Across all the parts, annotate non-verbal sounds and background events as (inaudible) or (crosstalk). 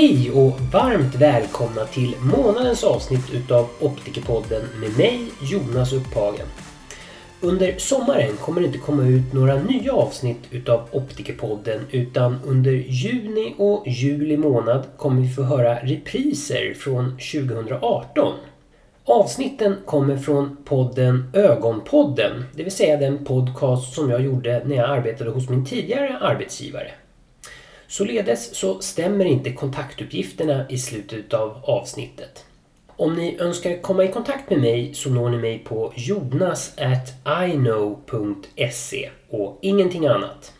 Hej och varmt välkomna till månadens avsnitt utav Optikerpodden med mig Jonas Upphagen. Under sommaren kommer det inte komma ut några nya avsnitt utav Optikerpodden utan under juni och juli månad kommer vi få höra repriser från 2018. Avsnitten kommer från podden Ögonpodden, det vill säga den podcast som jag gjorde när jag arbetade hos min tidigare arbetsgivare. Således så stämmer inte kontaktuppgifterna i slutet av avsnittet. Om ni önskar komma i kontakt med mig så når ni mig på jonas@iknow.se och ingenting annat.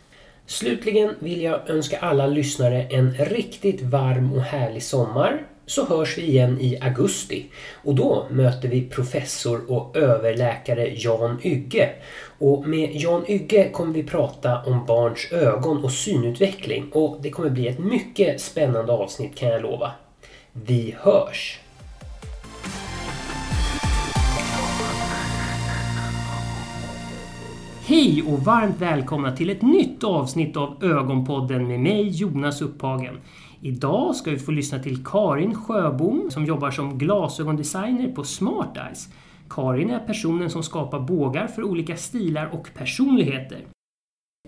Slutligen vill jag önska alla lyssnare en riktigt varm och härlig sommar så hörs vi igen i augusti och då möter vi professor och överläkare Jan Ygge. Och med Jan Ygge kommer vi prata om barns ögon och synutveckling och det kommer bli ett mycket spännande avsnitt kan jag lova. Vi hörs! Hej och varmt välkomna till ett nytt avsnitt av Ögonpodden med mig Jonas Upphagen. Idag ska vi få lyssna till Karin Sjöbom som jobbar som glasögondesigner på Smart Eyes. Karin är personen som skapar bågar för olika stilar och personligheter.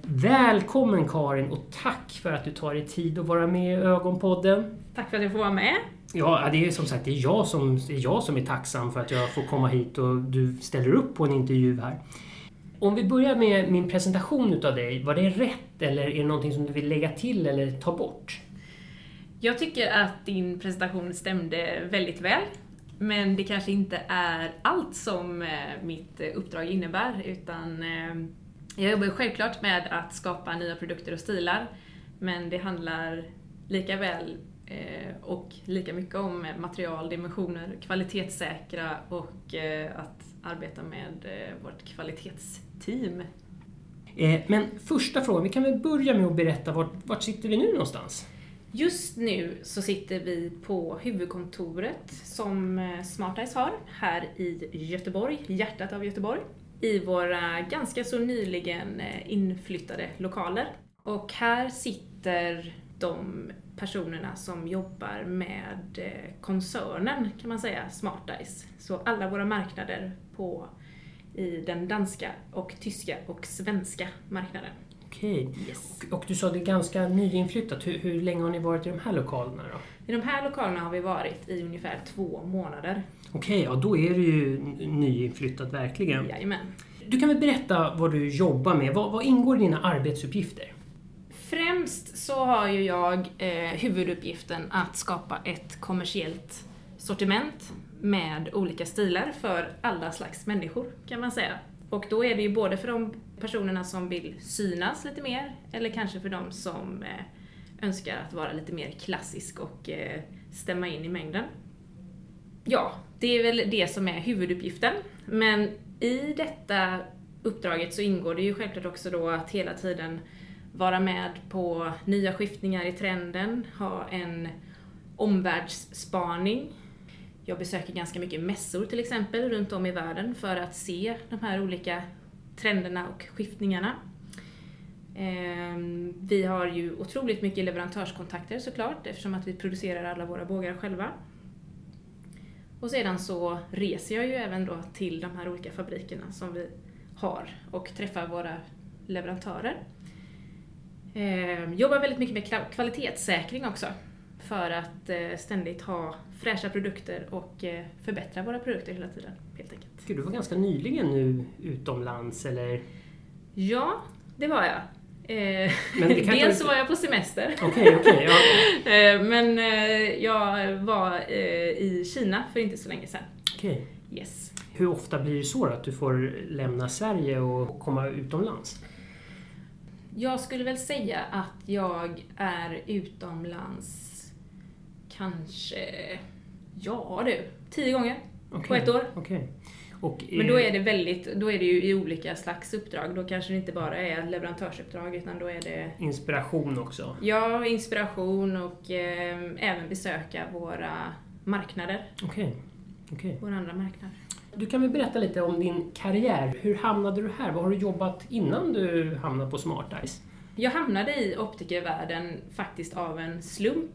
Välkommen Karin och tack för att du tar dig tid att vara med i Ögonpodden. Tack för att jag får vara med. Ja, det är som sagt det är jag som, det är jag som är tacksam för att jag får komma hit och du ställer upp på en intervju här. Om vi börjar med min presentation utav dig, var det rätt eller är det någonting som du vill lägga till eller ta bort? Jag tycker att din presentation stämde väldigt väl. Men det kanske inte är allt som eh, mitt eh, uppdrag innebär, utan eh, jag jobbar självklart med att skapa nya produkter och stilar, men det handlar lika väl och lika mycket om material, dimensioner, kvalitetssäkra och att arbeta med vårt kvalitetsteam. Men första frågan, vi kan väl börja med att berätta vart, vart sitter vi nu någonstans? Just nu så sitter vi på huvudkontoret som eh, Smartice har här i Göteborg, hjärtat av Göteborg. I våra ganska så nyligen eh, inflyttade lokaler. Och här sitter de personerna som jobbar med eh, koncernen kan man säga, Smartice. Så alla våra marknader på, i den danska och tyska och svenska marknaden. Okej. Yes. Och, och, du sa det är ganska nyinflyttat. Hur, hur länge har ni varit i de här lokalerna då? I de här lokalerna har vi varit i ungefär två månader. Okej, ja då är det ju nyinflyttat verkligen. Jajamän. Du kan väl berätta vad du jobbar med? Vad, vad ingår i dina arbetsuppgifter? Främst så har ju jag eh, huvuduppgiften att skapa ett kommersiellt sortiment med olika stilar för alla slags människor kan man säga. Och då är det ju både för de personerna som vill synas lite mer, eller kanske för de som eh, önskar att vara lite mer klassisk och eh, stämma in i mängden. Ja, det är väl det som är huvuduppgiften. Men i detta uppdraget så ingår det ju självklart också då att hela tiden vara med på nya skiftningar i trenden, ha en omvärldsspaning jag besöker ganska mycket mässor till exempel runt om i världen för att se de här olika trenderna och skiftningarna. Ehm, vi har ju otroligt mycket leverantörskontakter såklart eftersom att vi producerar alla våra bågar själva. Och sedan så reser jag ju även då till de här olika fabrikerna som vi har och träffar våra leverantörer. Ehm, jobbar väldigt mycket med kvalitetssäkring också för att eh, ständigt ha fräscha produkter och eh, förbättra våra produkter hela tiden. Helt enkelt. Du var ganska nyligen nu utomlands eller? Ja, det var jag. Eh, (laughs) dels så var jag på semester. Okay, okay, ja. (laughs) Men jag var i Kina för inte så länge sedan. Okay. Yes. Hur ofta blir det så att du får lämna Sverige och komma utomlands? Jag skulle väl säga att jag är utomlands kanske, ja du, tio gånger okay. på ett år. Okay. Och, Men då är det väldigt, då är det ju i olika slags uppdrag. Då kanske det inte bara är leverantörsuppdrag utan då är det... Inspiration också? Ja, inspiration och eh, även besöka våra marknader. Okej. Okay. okay. Våra andra marknader. Du kan väl berätta lite om din karriär. Hur hamnade du här? Vad har du jobbat innan du hamnade på Smart Eyes? Jag hamnade i optikervärlden faktiskt av en slump.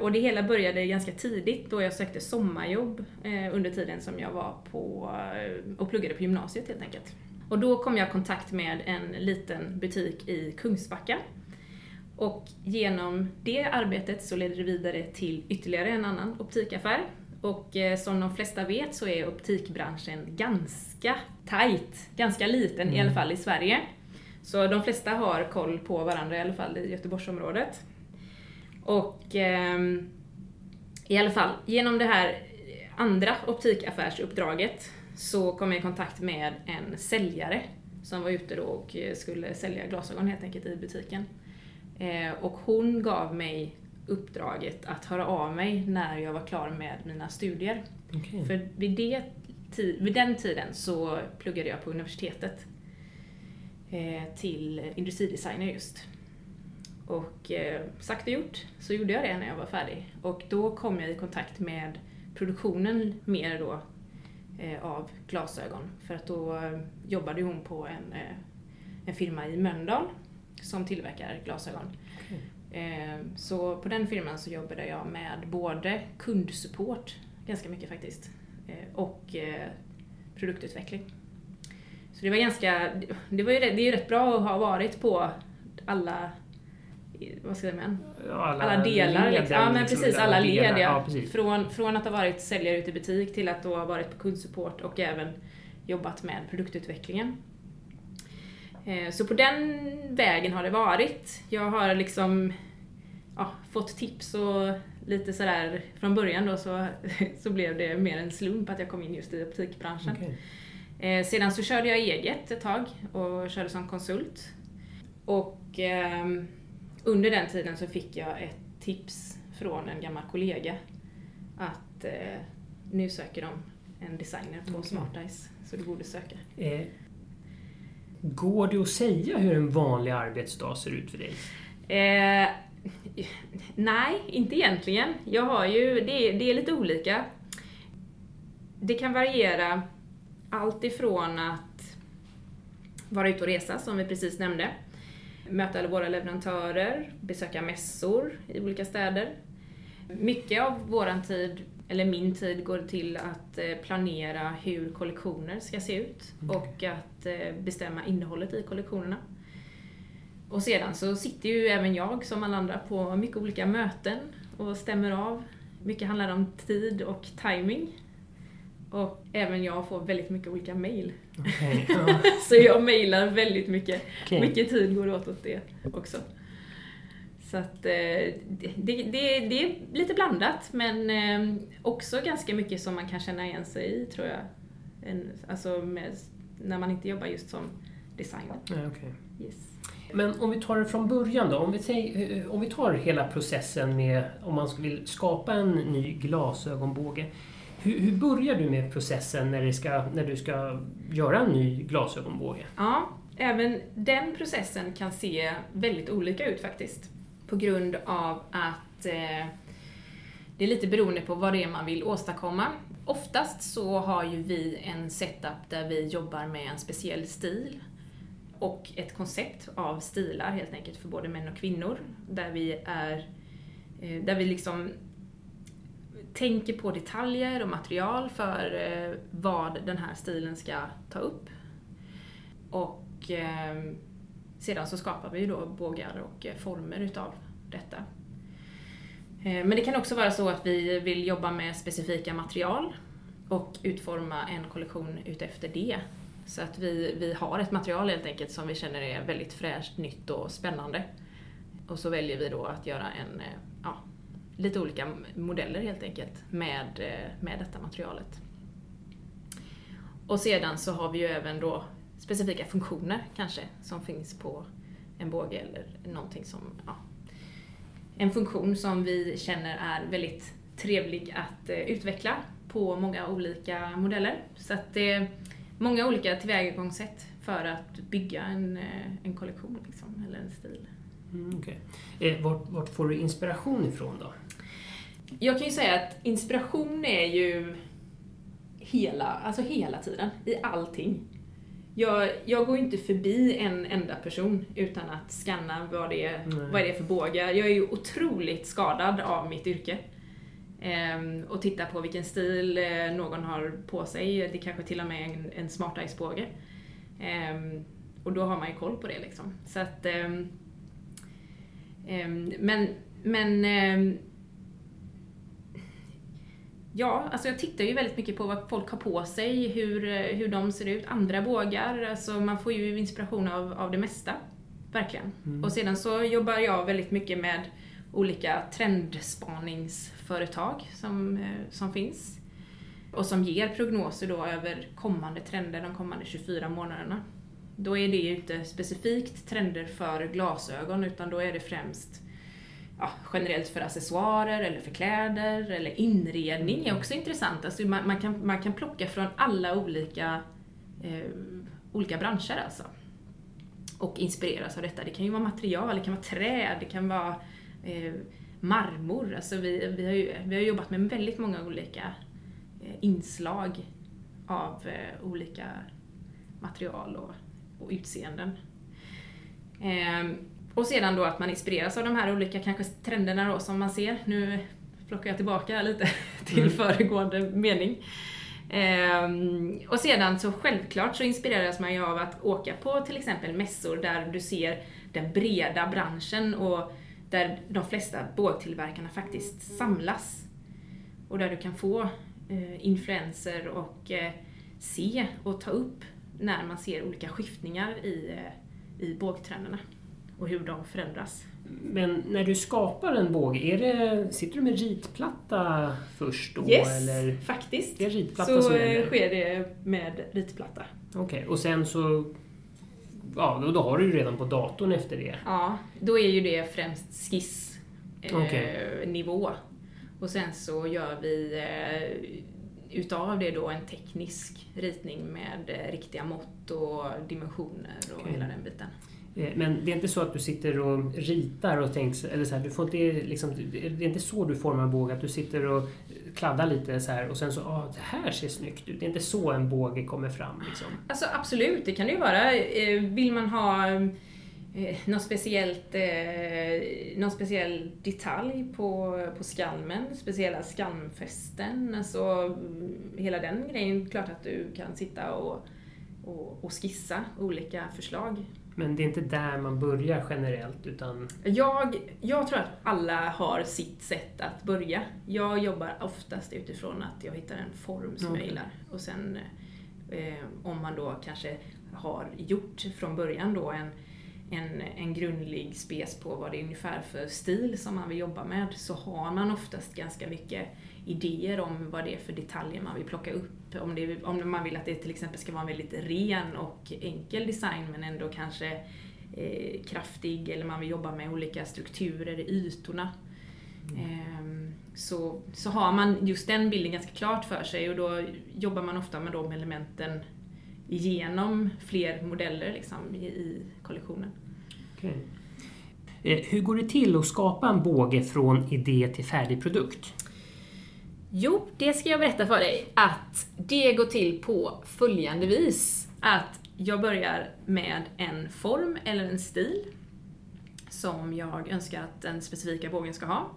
Och det hela började ganska tidigt då jag sökte sommarjobb eh, under tiden som jag var på och pluggade på gymnasiet helt enkelt. Och då kom jag i kontakt med en liten butik i Kungsbacka. Och genom det arbetet så ledde det vidare till ytterligare en annan optikaffär. Och eh, som de flesta vet så är optikbranschen ganska tight, ganska liten mm. i alla fall i Sverige. Så de flesta har koll på varandra i alla fall i Göteborgsområdet. Och eh, i alla fall, genom det här andra optikaffärsuppdraget så kom jag i kontakt med en säljare som var ute då och skulle sälja glasögon helt enkelt i butiken. Eh, och hon gav mig uppdraget att höra av mig när jag var klar med mina studier. Okay. För vid, det, vid den tiden så pluggade jag på universitetet eh, till industridesigner just. Och eh, sagt och gjort så gjorde jag det när jag var färdig. Och då kom jag i kontakt med produktionen mer då eh, av glasögon. För att då eh, jobbade hon på en, eh, en firma i Mölndal som tillverkar glasögon. Okay. Så på den firman så jobbade jag med både kundsupport, ganska mycket faktiskt, och produktutveckling. Så det var ganska, det, var ju, det är ju rätt bra att ha varit på alla vad ska jag säga, alla, alla delar. Liksom. Ja men precis, alla led ja. Från, från att ha varit säljare ute i butik till att då ha varit på kundsupport och även jobbat med produktutvecklingen. Eh, så på den vägen har det varit. Jag har liksom ja, fått tips och lite sådär från början då så, (laughs) så blev det mer en slump att jag kom in just i optikbranschen. Okay. Eh, sedan så körde jag eget ett tag och körde som konsult. Och eh, under den tiden så fick jag ett tips från en gammal kollega att eh, nu söker de en designer på okay. Smartice, så du borde söka. Eh, går det att säga hur en vanlig arbetsdag ser ut för dig? Eh, nej, inte egentligen. Jag har ju, det, det är lite olika. Det kan variera allt ifrån att vara ute och resa, som vi precis nämnde, möta alla våra leverantörer, besöka mässor i olika städer. Mycket av våran tid, eller min tid, går till att eh, planera hur kollektioner ska se ut mm. och att eh, bestämma innehållet i kollektionerna. Och sedan så sitter ju även jag, som alla andra, på mycket olika möten och stämmer av. Mycket handlar om tid och timing. Och även jag får väldigt mycket olika mail. Okay, (laughs) så jag mailar väldigt mycket. Okay. Mycket tid går åt åt det också. Så att eh, det, det, det, är lite blandat men eh, också ganska mycket som man kan känna igen sig i tror jag. alltså med, när man inte jobbar just som designer. Ja, okay. yes. Men om vi tar det från början då. Om vi, om vi tar hela processen med om man vill skapa en ny glasögonbåge. Hur, hur börjar du med processen när, ska, när du ska göra en ny glasögonbåge? Ja, även den processen kan se väldigt olika ut faktiskt. På grund av att eh, det är lite beroende på vad det är man vill åstadkomma. Oftast så har ju vi en setup där vi jobbar med en speciell stil och ett koncept av stilar helt enkelt för både män och kvinnor. Där vi är eh, där vi liksom tänker på detaljer och material för eh, vad den här stilen ska ta upp. Och eh, sedan så skapar vi ju då bågar och eh, former utav detta. Eh, men det kan också vara så att vi vill jobba med specifika material och utforma en kollektion utefter det. Så att vi, vi har ett material helt enkelt som vi känner är väldigt fräscht, nytt och spännande. Och så väljer vi då att göra en, eh, ja, lite olika modeller helt enkelt med, eh, med detta materialet. Och sedan så har vi ju även då specifika funktioner kanske som finns på en båge eller någonting som, ja, en funktion som vi känner är väldigt trevlig att eh, utveckla på många olika modeller. Så att det är många olika tillvägagångssätt för att bygga en, eh, en kollektion liksom, eller en stil. Mm, okay. eh, vart, vart, får du inspiration ifrån då? Jag kan ju säga att inspiration är ju hela, alltså hela tiden, i allting. jag, jag går inte förbi en enda person utan att scanna vad det, är, Nej. vad det är för bågar. Jag är ju otroligt skadad av mitt yrke. Ehm, och titta på vilken stil eh, någon har på sig. Det kanske till och med är en, en smart ice-båge. Ehm, och då har man ju koll på det liksom. Så att, ehm, men, men ehm, Ja, alltså jag tittar ju väldigt mycket på vad folk har på sig, hur, eh, hur de ser ut, andra bågar. Alltså man får ju inspiration av, av det mesta. Verkligen. Mm. Och sedan så jobbar jag väldigt mycket med olika trendspaningsföretag som, eh, som finns. Och som ger prognoser då över kommande trender de kommande 24 månaderna. Då är det ju inte specifikt trender för glasögon utan då är det främst ja, generellt för accessoarer eller för kläder eller inredning är också intressant. Alltså man, man, kan, man kan plocka från alla olika, eh, olika branscher alltså. Och inspireras av detta. Det kan ju vara material, det kan vara träd, det kan vara eh, marmor. Alltså vi, vi, har ju, vi har jobbat med väldigt många olika eh, inslag av eh, olika material och, och utseenden. Ehm, och sedan då att man inspireras av de här olika kanske trenderna då som man ser. Nu plockar jag tillbaka lite (laughs) till Mm. föregående mening. Ehm, och sedan så självklart så inspireras man ju av att åka på till exempel mässor där du ser den breda branschen och där de flesta bågtillverkarna faktiskt samlas. Och där du kan få eh, influenser och eh, se och ta upp när man ser olika skiftningar i, eh, i bågtrenderna och hur de förändras. Men när du skapar en båge, är det, sitter du med ritplatta först då? Yes, Eller? faktiskt. Det är ritplatta Så som eh, gäller? sker det med ritplatta. Okej, och sen så... Ja, då, då har du ju redan på datorn efter det. Ja, då är ju det främst skissnivå. Eh, nivå. och sen så gör vi eh, utav det då en teknisk ritning med eh, riktiga mått och dimensioner och Okej. hela den biten. Eh, Men det är inte så att du sitter och ritar och tänker, eller så här, du får inte liksom, det är inte så du formar en båge, att du sitter och kladdar lite så här och sen så, ah, det här ser snyggt ut. Det är inte så en båge kommer fram liksom. Alltså absolut, det kan det ju vara. Eh, Vill man ha eh, något speciellt, eh, någon speciell detalj på, på skalmen, speciella skalmfästen, alltså mm, hela den grejen, klart att du kan sitta och, och, och skissa olika förslag. Men det är inte där man börjar generellt utan Jag, jag tror att alla har sitt sätt att börja. Jag jobbar oftast utifrån att jag hittar en form som jag Okej. gillar. Och sen eh, om man då kanske har gjort från början då en, en, en grundlig spes på vad det är ungefär för stil som man vill jobba med så har man oftast ganska mycket idéer om vad det är för detaljer man vill plocka upp. Om, det, om man vill att det till exempel ska vara en väldigt ren och enkel design men ändå kanske eh, kraftig eller man vill jobba med olika strukturer i ytorna. Ehm, så, så har man just den bilden ganska klart för sig och då jobbar man ofta med de elementen igenom fler modeller liksom, i, i kollektionen. Okej. Eh, Hur går det till att skapa en båge från idé till färdig produkt? Jo, det ska jag berätta för dig att det går till på följande vis. Att jag börjar med en form eller en stil som jag önskar att den specifika bågen ska ha.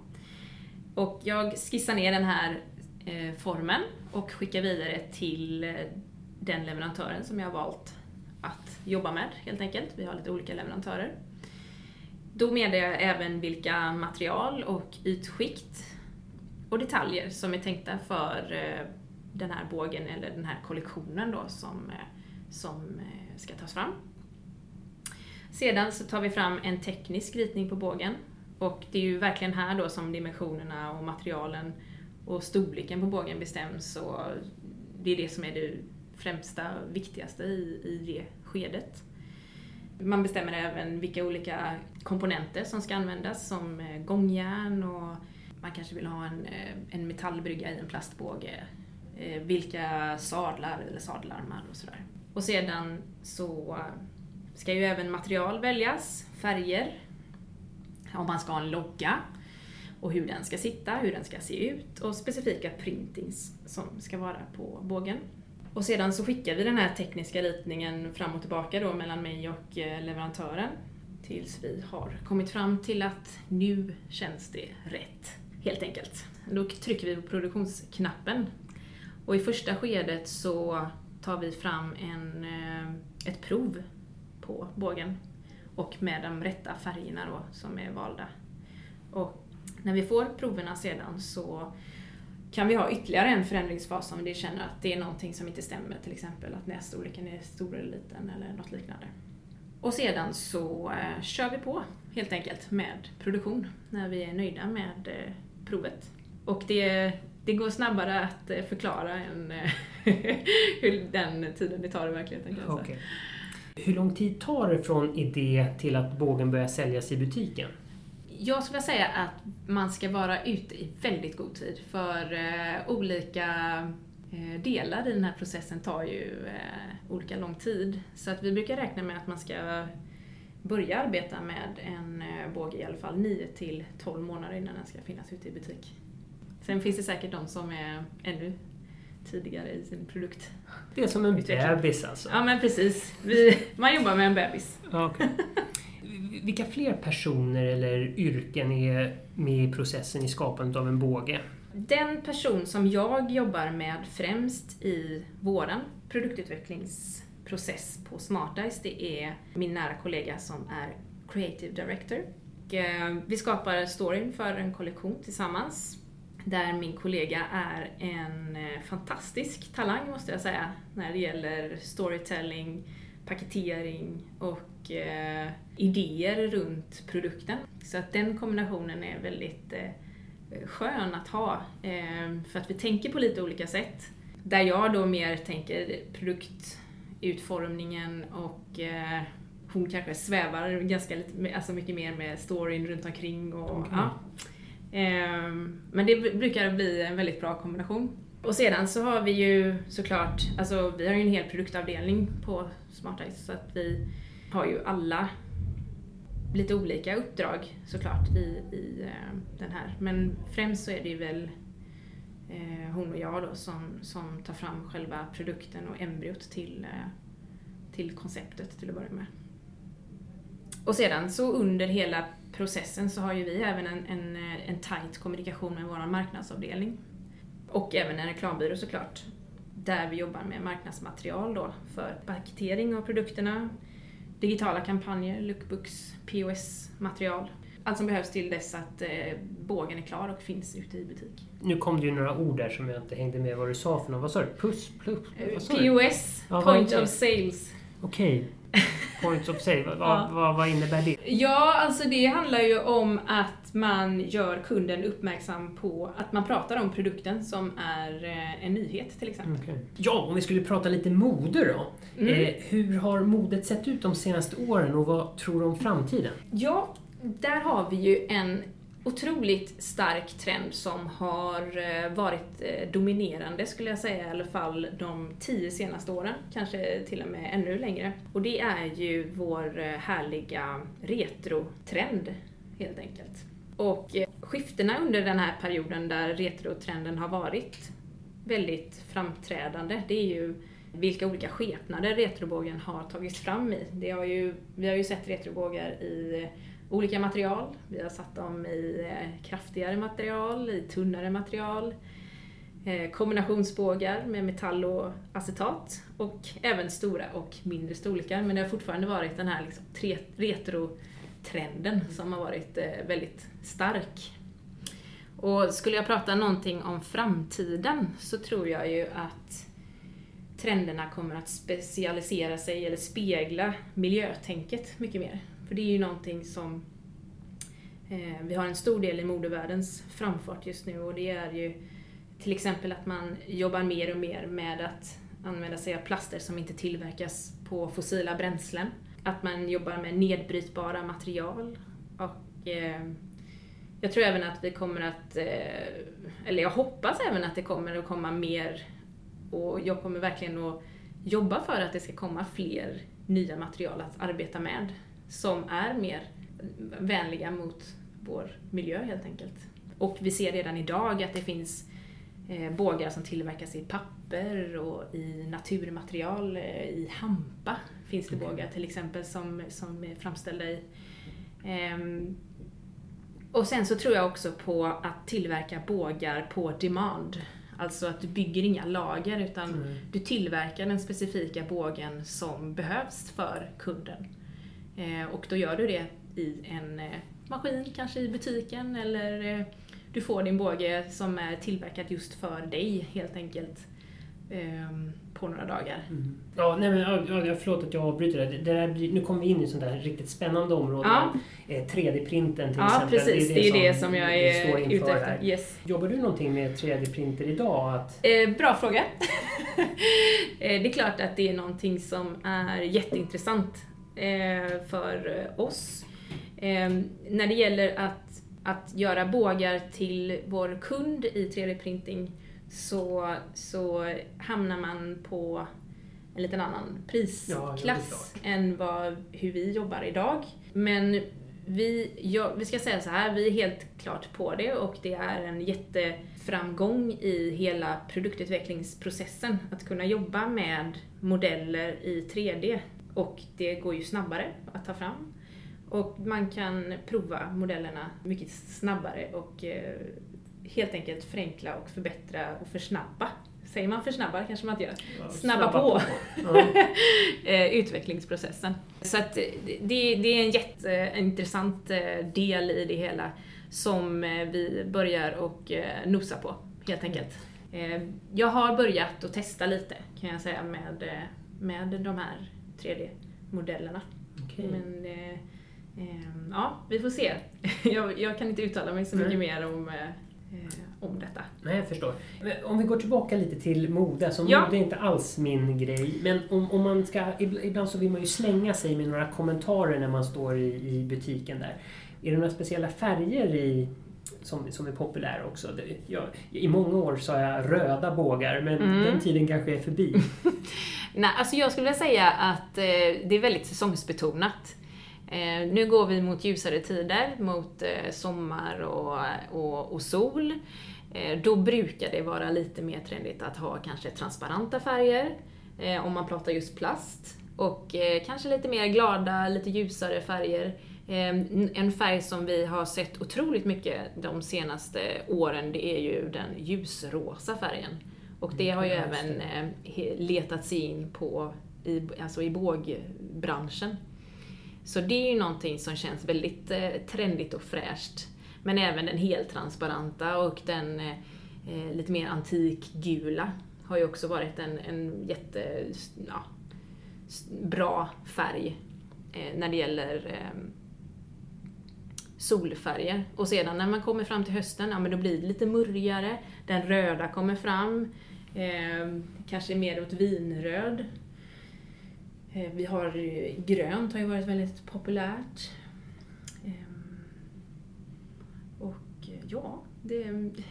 Och jag skissar ner den här eh, formen och skickar vidare till eh, den leverantören som jag har valt att jobba med helt enkelt. Vi har lite olika leverantörer. Då meddelar jag även vilka material och ytskikt och detaljer som är tänkta för eh, den här bågen eller den här kollektionen då som, eh, som eh, ska tas fram. Sedan så tar vi fram en teknisk ritning på bågen och det är ju verkligen här då som dimensionerna och materialen och storleken på bågen bestäms och det är det som är det främsta, viktigaste i, i det skedet. Man bestämmer även vilka olika komponenter som ska användas som eh, gångjärn och man kanske vill ha en, eh, en metallbrygga i en plastbåge. Eh, vilka sadlar eller sadelarmar och sådär. Och sedan så ska ju även material väljas, färger, om man ska ha en logga och hur den ska sitta, hur den ska se ut och specifika printings som ska vara på bågen. Och sedan så skickar vi den här tekniska ritningen fram och tillbaka då mellan mig och eh, leverantören tills vi har kommit fram till att nu känns det rätt, helt enkelt. Då trycker vi på produktionsknappen och i första skedet så tar vi fram en, eh, ett prov på bågen och med de rätta färgerna då som är valda. Och när vi får proverna sedan så kan vi ha ytterligare en förändringsfas om vi känner att det är någonting som inte stämmer, till exempel att nässtorleken är stor eller liten eller något liknande. Och sedan så eh, kör vi på helt enkelt med produktion när vi är nöjda med eh, provet. Och det, det går snabbare att eh, förklara än (laughs) hur den tiden det tar i verkligheten. Kan Hur lång tid tar det från idé till att bågen börjar säljas i butiken? Jag skulle säga att man ska vara ute i väldigt god tid för eh, olika eh, delar i den här processen tar ju eh, olika lång tid. Så att vi brukar räkna med att man ska börja arbeta med en båge i alla fall 9 till 12 månader innan den ska finnas ute i butik. Sen finns det säkert de som är ännu tidigare i sin produkt. Det är som en bebis alltså. Ja men precis, vi, man jobbar med en bebis. Okej. (laughs) Vilka fler personer eller yrken är med i processen i skapandet av en båge? Den person som jag jobbar med främst i våran produktutvecklingsprocess på Smartice, det är min nära kollega som är Creative Director. Eh, vi skapar storyn för en kollektion tillsammans. Där min kollega är en eh, fantastisk talang måste jag säga, när det gäller storytelling, paketering och eh, idéer runt produkten. Så att den kombinationen är väldigt eh, skön att ha. Eh, för att vi tänker på lite olika sätt. Där jag då mer tänker produktutformningen och eh, hon kanske svävar ganska lite, alltså mycket mer med storyn runt omkring. Och, Okej. ja. Ehm, Men det brukar bli en väldigt bra kombination. Och sedan så har vi ju såklart, alltså vi har ju en hel produktavdelning på Smartice så att vi har ju alla lite olika uppdrag såklart i, i eh, den här. Men främst så är det ju väl eh, hon och jag då som, som tar fram själva produkten och embryot till, eh, till konceptet till att börja med. Och sedan så under hela processen så har ju vi även en, en, eh, en tight kommunikation med vår marknadsavdelning. Och även en reklambyrå såklart. Där vi jobbar med marknadsmaterial då för paketering av produkterna, digitala kampanjer, lookbooks, POS-material. Allt som behövs till dess att eh, bågen är klar och finns ute i butik. Nu kom det ju några ord där som jag inte hängde med vad du sa för något. Vad sa du? Puss, plus, vad sa du? POS, Ja, Point of Sales. Okej. Points of sale, vad, (laughs) Ja. vad, vad innebär det? Ja, alltså det handlar ju om att man gör kunden uppmärksam på att man pratar om produkten som är eh, en nyhet till exempel. Okej. Ja, om vi skulle prata lite mode då. Mm. Eh, hur har modet sett ut de senaste åren och vad tror du om framtiden? Ja, där har vi ju en otroligt stark trend som har eh, varit eh, dominerande skulle jag säga i alla fall de tio senaste åren, kanske till och med ännu längre. Och det är ju vår eh, härliga retrotrend helt enkelt. Och skiftena under den här perioden där retrotrenden har varit väldigt framträdande, det är ju vilka olika skepnader retrobågen har tagits fram i. Det har ju, vi har ju sett retrobågar i olika material. Vi har satt dem i eh, kraftigare material, i tunnare material, eh, kombinationsbågar med metall och acetat och även stora och mindre storlekar. Men det har fortfarande varit den här liksom tre- retrotrenden som har varit eh, väldigt stark. Och skulle jag prata någonting om framtiden så tror jag ju att trenderna kommer att specialisera sig eller spegla miljötänket mycket mer. För det är ju någonting som eh, vi har en stor del i modevärldens framfart just nu och det är ju till exempel att man jobbar mer och mer med att använda sig av plaster som inte tillverkas på fossila bränslen. Att man jobbar med nedbrytbara material och eh, jag tror även att vi kommer att, eh, eller jag hoppas även att det kommer att komma mer och jag kommer verkligen att jobba för att det ska komma fler nya material att arbeta med som är mer vänliga mot vår miljö helt enkelt. Och vi ser redan idag att det finns eh, bågar som tillverkas i papper och i naturmaterial. Eh, I hampa finns det bågar till exempel som, som är framställda i. Ehm, och sen så tror jag också på att tillverka bågar på demand. Alltså att du bygger inga lager utan Mm. du tillverkar den specifika bågen som behövs för kunden. Eh, och då gör du det i en eh, maskin, kanske i butiken eller eh, du får din båge som är tillverkad just för dig helt enkelt ehm, på några dagar. Mm. Ja, nej men, ja, förlåt att jag avbryter det. det där, blir- nu kommer vi in i sånt där riktigt spännande område. Ja. Eh, 3D-printen till Ja, exempel. precis. Det är ju det som jag vi står är inför ute efter. Yes. Jobbar du någonting med 3D-printer idag? Att, Eh, bra fråga. (laughs) det är klart att det är någonting som är jätteintressant för eh, oss. Eh, när det gäller att, att göra bågar till vår kund i 3D-printing så, så hamnar man på en liten annan prisklass ja, än vad, hur vi jobbar idag. Men vi, ja, vi ska säga så här, vi är helt klart på det och det är en jätteframgång i hela produktutvecklingsprocessen att kunna jobba med modeller i 3D. Och det går ju snabbare att ta fram. Och man kan prova modellerna mycket snabbare och eh, helt enkelt förenkla och förbättra och försnabba. Säger man försnabba kanske man inte gör. ja, Snabba på. Ja. (laughs) eh, utvecklingsprocessen. Så att eh, det, det är en jätteintressant del i det hela som vi börjar och nosa på, helt enkelt. Eh, Jag har börjat att testa lite, kan jag säga, med, med de här 3D-modellerna. Okej. Men eh, eh, ja, vi får se. (laughs) Jag, jag kan inte uttala mig så mycket Nej. mer om, eh, eh, om detta. Nej, jag förstår. Men om vi går tillbaka lite till mode. Alltså, Ja. Mode är inte alls min grej. Men om, om man ska, ib- ibland så vill man ju slänga sig med några kommentarer när man står i, i butiken där. Är det några speciella färger i, som, som är populära också? Det, jag, I många år sa jag röda bågar, men Mm. den tiden kanske är förbi. (laughs) Nej, alltså jag skulle vilja säga att eh, det är väldigt säsongsbetonat. Eh, nu går vi mot ljusare tider, mot eh, sommar och, och, och sol. Eh, då brukar det vara lite mer trendigt att ha kanske transparenta färger, eh, om man pratar just plast. Och eh, kanske lite mer glada, lite ljusare färger. Eh, en färg som vi har sett otroligt mycket de senaste åren, det är ju den ljusrosa färgen. Och det har ju Mm, även eh, letat sig in på i, alltså i bågbranschen. Så det är ju någonting som känns väldigt eh, trendigt och fräscht. Men även den heltransparenta och den eh, eh, lite mer antikgula har ju också varit en, en jätte, ja, bra färg eh, när det gäller eh, solfärger. Och sedan när man kommer fram till hösten, ja men då blir det lite murrigare. Den röda kommer fram. Eh, kanske mer åt vinröd. Eh, vi har grönt har ju varit väldigt populärt. Eh, och eh, ja, det,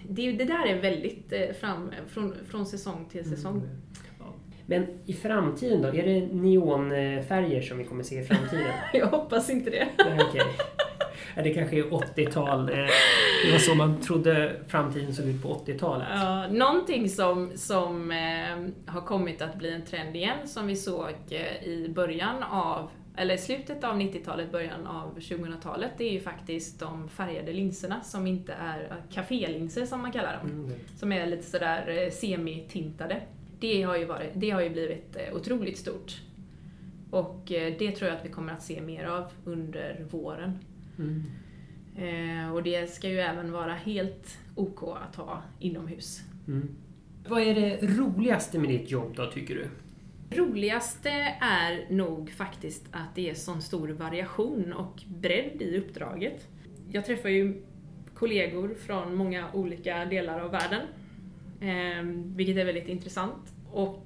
det, det där är väldigt eh, fram, från, från säsong till säsong. Mm. Men i framtiden då? Är det neonfärger som vi kommer se i framtiden? (laughs) Jag hoppas inte det. Nej, okej. Det kanske är 80-tal. eh, Det var så man trodde framtiden såg ut på 80-talet. Ja, någonting som, som eh, har kommit att bli en trend igen, som vi såg eh, i början av, eller slutet av 90-talet, början av 2000-talet, det är ju faktiskt de färgade linserna som inte är kafélinser som man kallar dem. Mm, Som är lite sådär semitintade. Det har ju, varit, det har ju blivit otroligt stort. Och det tror jag att vi kommer att se mer av under våren. Mm. Eh, och det ska ju även vara helt OK att ha inomhus. Mm. Vad är det roligaste med ditt jobb då, tycker du? Roligaste är nog faktiskt att det är sån stor variation och bredd i uppdraget. Jag träffar ju kollegor från många olika delar av världen, eh, vilket är väldigt intressant. Och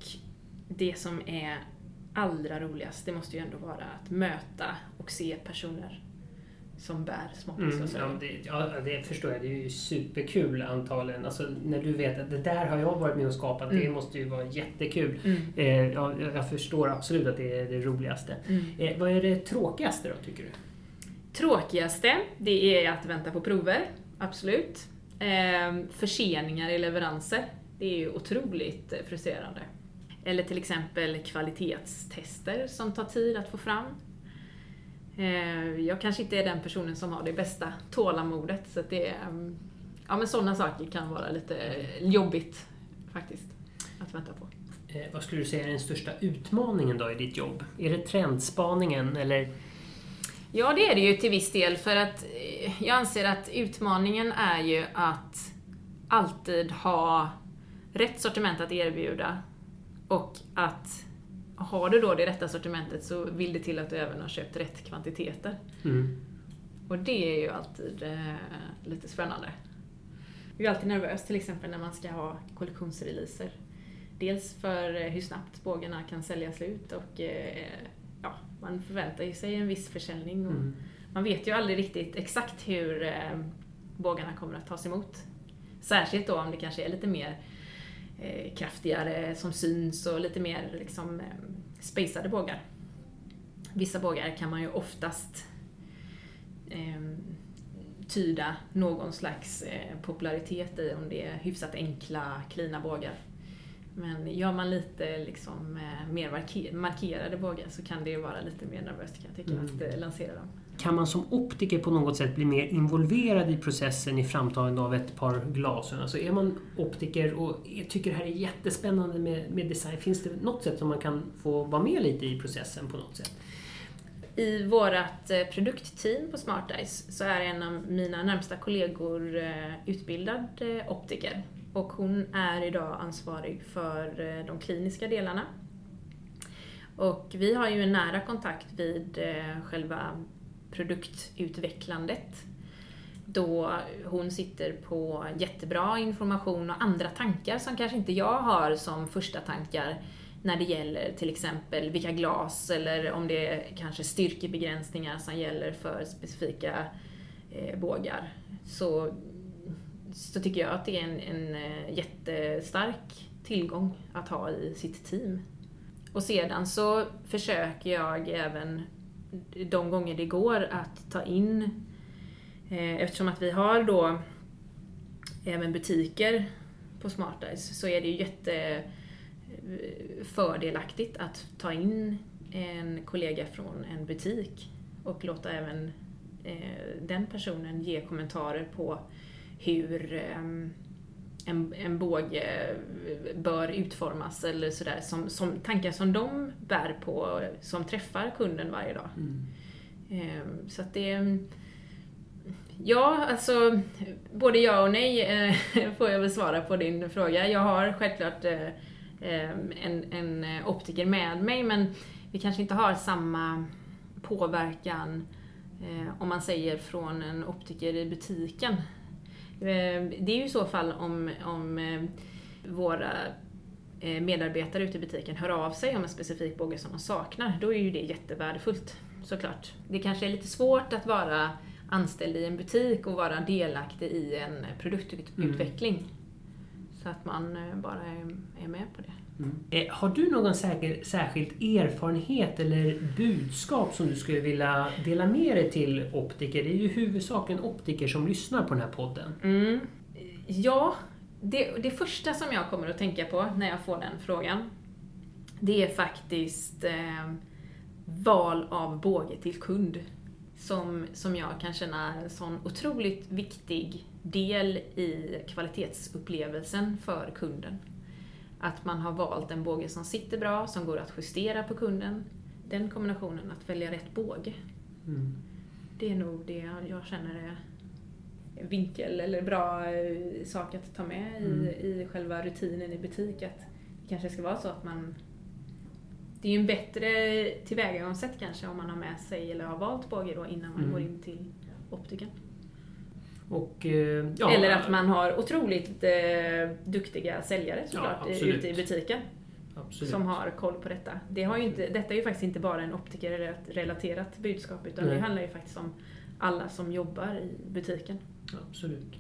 det som är allra roligast, det måste ju ändå vara att möta och se personer som bär Mm, småpistolsögon. ja, det, ja, det förstår jag. Det är ju superkul antagligen. Alltså, när du vet att det där har jag varit med och skapat, det Mm. måste ju vara jättekul. Mm. Eh, ja, jag förstår absolut att det är det roligaste. Mm. Eh, vad är det tråkigaste då, tycker du? Tråkigaste, det är att vänta på prover, absolut. Eh, förseningar i leveranser. Det är ju otroligt frustrerande. Eller till exempel kvalitetstester som tar tid att få fram. Eh, jag kanske inte är den personen som har det bästa tålamodet, så det är, mm, ja, men sådana saker kan vara lite jobbigt faktiskt att vänta på. Eh, vad skulle du säga är den största utmaningen då i ditt jobb? Är det trendspaningen eller? Ja, det är det ju till viss del för att eh, jag anser att utmaningen är ju att alltid ha rätt sortiment att erbjuda och att har du då det rätta sortimentet så vill det till att du även har köpt rätt kvantiteter. Mm. Och det är ju alltid eh, lite spännande. Jag är alltid nervös till exempel när man ska ha kollektionsreleaser. Dels för eh, hur snabbt bågarna kan sälja slut och eh, ja, man förväntar ju sig en viss försäljning. Och Mm. Man vet ju aldrig riktigt exakt hur eh, bågarna kommer att tas emot. Särskilt då om det kanske är lite mer eh, kraftigare som syns och lite mer liksom, eh, spacade bågar. Vissa bågar kan man ju oftast eh, tyda någon slags eh, popularitet i om det är hyfsat enkla, klina bågar. Men gör man lite liksom, mer marker- markerade bågar så kan det ju vara lite mer nervöst kan jag tycka Mm. att lansera dem. Kan man som optiker på något sätt bli mer involverad i processen i framtagandet av ett par glasögon? Alltså är man optiker och tycker det här är jättespännande med, med design, finns det något sätt som man kan få vara med lite i processen på något sätt? I vårt eh, produktteam på Smart Eyes så är en av mina närmsta kollegor eh, utbildad eh, optiker. Och hon är idag ansvarig för de kliniska delarna. Och vi har ju en nära kontakt vid själva produktutvecklandet. Då hon sitter på jättebra information och andra tankar som kanske inte jag har som första tankar när det gäller till exempel vilka glas eller om det är kanske styrkebegränsningar som gäller för specifika eh, bågar. Så, så tycker jag att det är en, en eh, jättestark tillgång att ha i sitt team. Och sedan så försöker jag även de gånger det går att ta in, eh, eftersom att vi har då även butiker på Smart så är det ju jätte eh, fördelaktigt att ta in en kollega från en butik och låta även eh, den personen ge kommentarer på hur ehm, en, en båge bör utformas eller sådär. Som, som tankar som de bär på som träffar kunden varje dag. Mm. Eh, så att det... Ja, alltså både ja och nej eh, (laughs) får jag väl svara på din fråga. Jag har självklart eh, en, en optiker med mig men vi kanske inte har samma påverkan eh, om man säger från en optiker i butiken. Eh, det är ju i så fall om, om eh, våra eh, medarbetare ute i butiken hör av sig om en specifik båge som de saknar. Då är ju det jättevärdefullt såklart. Det kanske är lite svårt att vara anställd i en butik och vara delaktig i en produktutveckling. Så att man bara är med på det. Mm. Eh, har du någon särskild, särskild erfarenhet eller budskap som du skulle vilja dela med dig till optiker? Det är ju huvudsakligen optiker som lyssnar på den här podden. Mm. Ja, det, det första som jag kommer att tänka på när jag får den frågan, det är faktiskt eh, val av båge till kund. Som, som jag kan känna är en sån otroligt viktig del i kvalitetsupplevelsen för kunden. Att man har valt en båge som sitter bra, som går att justera på kunden. Den kombinationen, att välja rätt båge. Mm. Det är nog det jag känner är vinkel eller bra eh, sak att ta med Mm. i, i själva rutinen i butik. Att det kanske ska vara så att man... Det är ju en bättre tillvägagångssätt kanske om man har med sig eller har valt båge då innan man Mm. går in till optiken. Och, eh, ja, Eller att man har otroligt eh, duktiga säljare såklart Ja, absolut. ute i butiken Absolut. som har koll på detta. Det har inte, detta är ju faktiskt inte bara en optikerrelaterat budskap utan Nej. det handlar ju faktiskt om alla som jobbar i butiken. Absolut.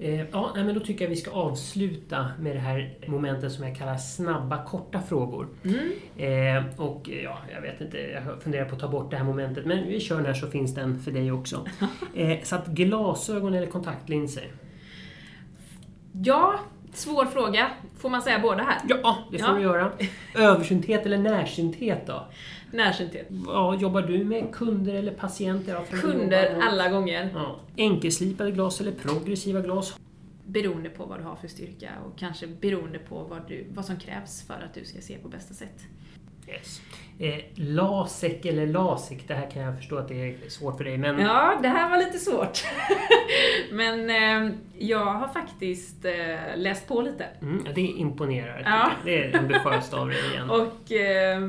Eh, ja, men då tycker jag vi ska avsluta med det här momentet som jag kallar snabba, korta frågor. Mm. Eh, och eh, ja, jag vet inte, jag funderar på att ta bort det här momentet, men vi kör den här så finns den för dig också. (laughs) Eh, så att glasögon eller kontaktlinser? Ja, svår fråga. Får man säga båda här? Ja, det får Ja. du göra. (laughs) Översynthet eller närsynthet då? Närsynthet. Ja, jobbar du med kunder eller patienter? Kunder alla gånger. Ja. Enkelslipade glas eller progressiva glas? Beroende på vad du har för styrka och kanske beroende på vad, du, vad som krävs för att du ska se på bästa sätt. Yes. Eh, LASEK eller LASIK, det här kan jag förstå att det är svårt för dig, men Ja, det här var lite svårt. (laughs) Men eh, jag har faktiskt eh, läst på lite. mm, det imponerar. Ja. (laughs) Det är ambitiöst av dig igen. (laughs) Och eh,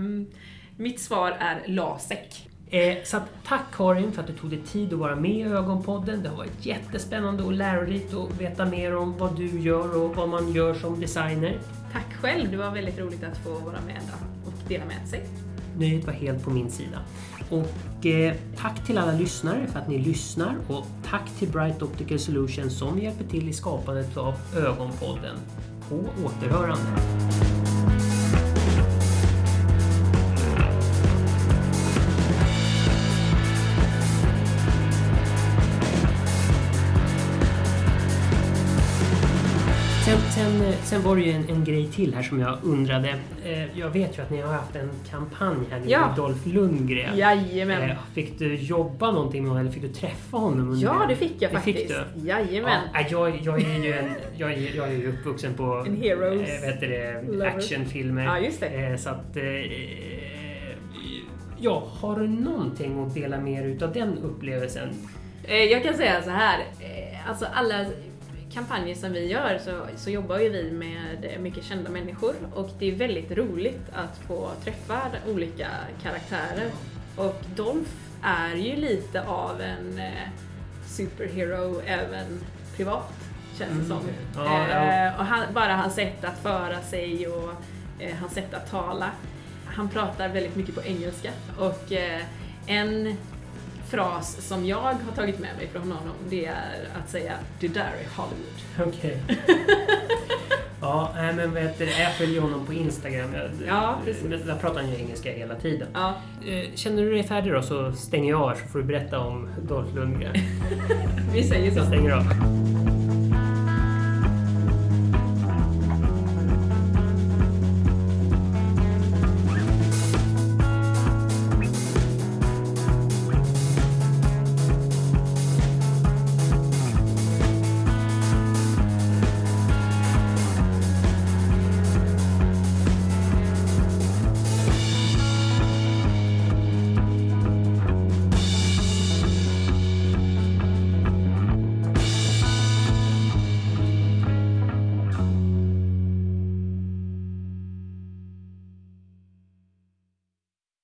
mitt svar är LASEK. Eh, så att, tack Karin för att du tog dig tid att vara med i Ögonpodden. Det har varit jättespännande och lärorikt att veta mer om vad du gör och vad man gör som designer. Tack själv, det var väldigt roligt att få vara med och dela med sig. Nöjet var helt på min sida. Och eh, tack till alla lyssnare för att ni lyssnar och tack till Bright Optical Solutions som hjälper till i skapandet av Ögonpodden. På återhörande. Sen, sen, eh, var det ju en, en grej till här som jag undrade. Eh, jag vet ju att ni har haft en kampanj här nu Ja. med Dolph Lundgren. Jajamän. Eh, Fick du jobba någonting med honom eller fick du träffa honom? Under Ja, det fick jag Det faktiskt. fick du? Jajamän. Ja, jag, jag är ju en, jag, är, jag är ju uppvuxen på En heroes eh, det, actionfilmer. Ja, just det. Eh, så att... Eh, ja, har du någonting att dela med dig utav den upplevelsen? Eh, Jag kan säga så här, eh, alltså alla kampanjer som vi gör så, så jobbar ju vi med mycket kända människor och det är väldigt roligt att få träffa olika karaktärer. Och Dolph är ju lite av en eh, superhero även privat, känns det Mm. som. Ja, ja. Eh, Och han, bara hans sätt att föra sig och eh, hans sätt att tala. Han pratar väldigt mycket på engelska och eh, en fras som jag har tagit med mig från honom det är att säga “Det där är Hollywood”. Okej. (laughs) ja, nej, men vet du, jag följer honom på Instagram. Jag, Ja, precis. Där pratar han ju engelska hela tiden. Ja, Eh, Känner du dig färdig då så stänger jag av så får du berätta om Dolph Lundgren. (laughs) vi säger så. Jag stänger av.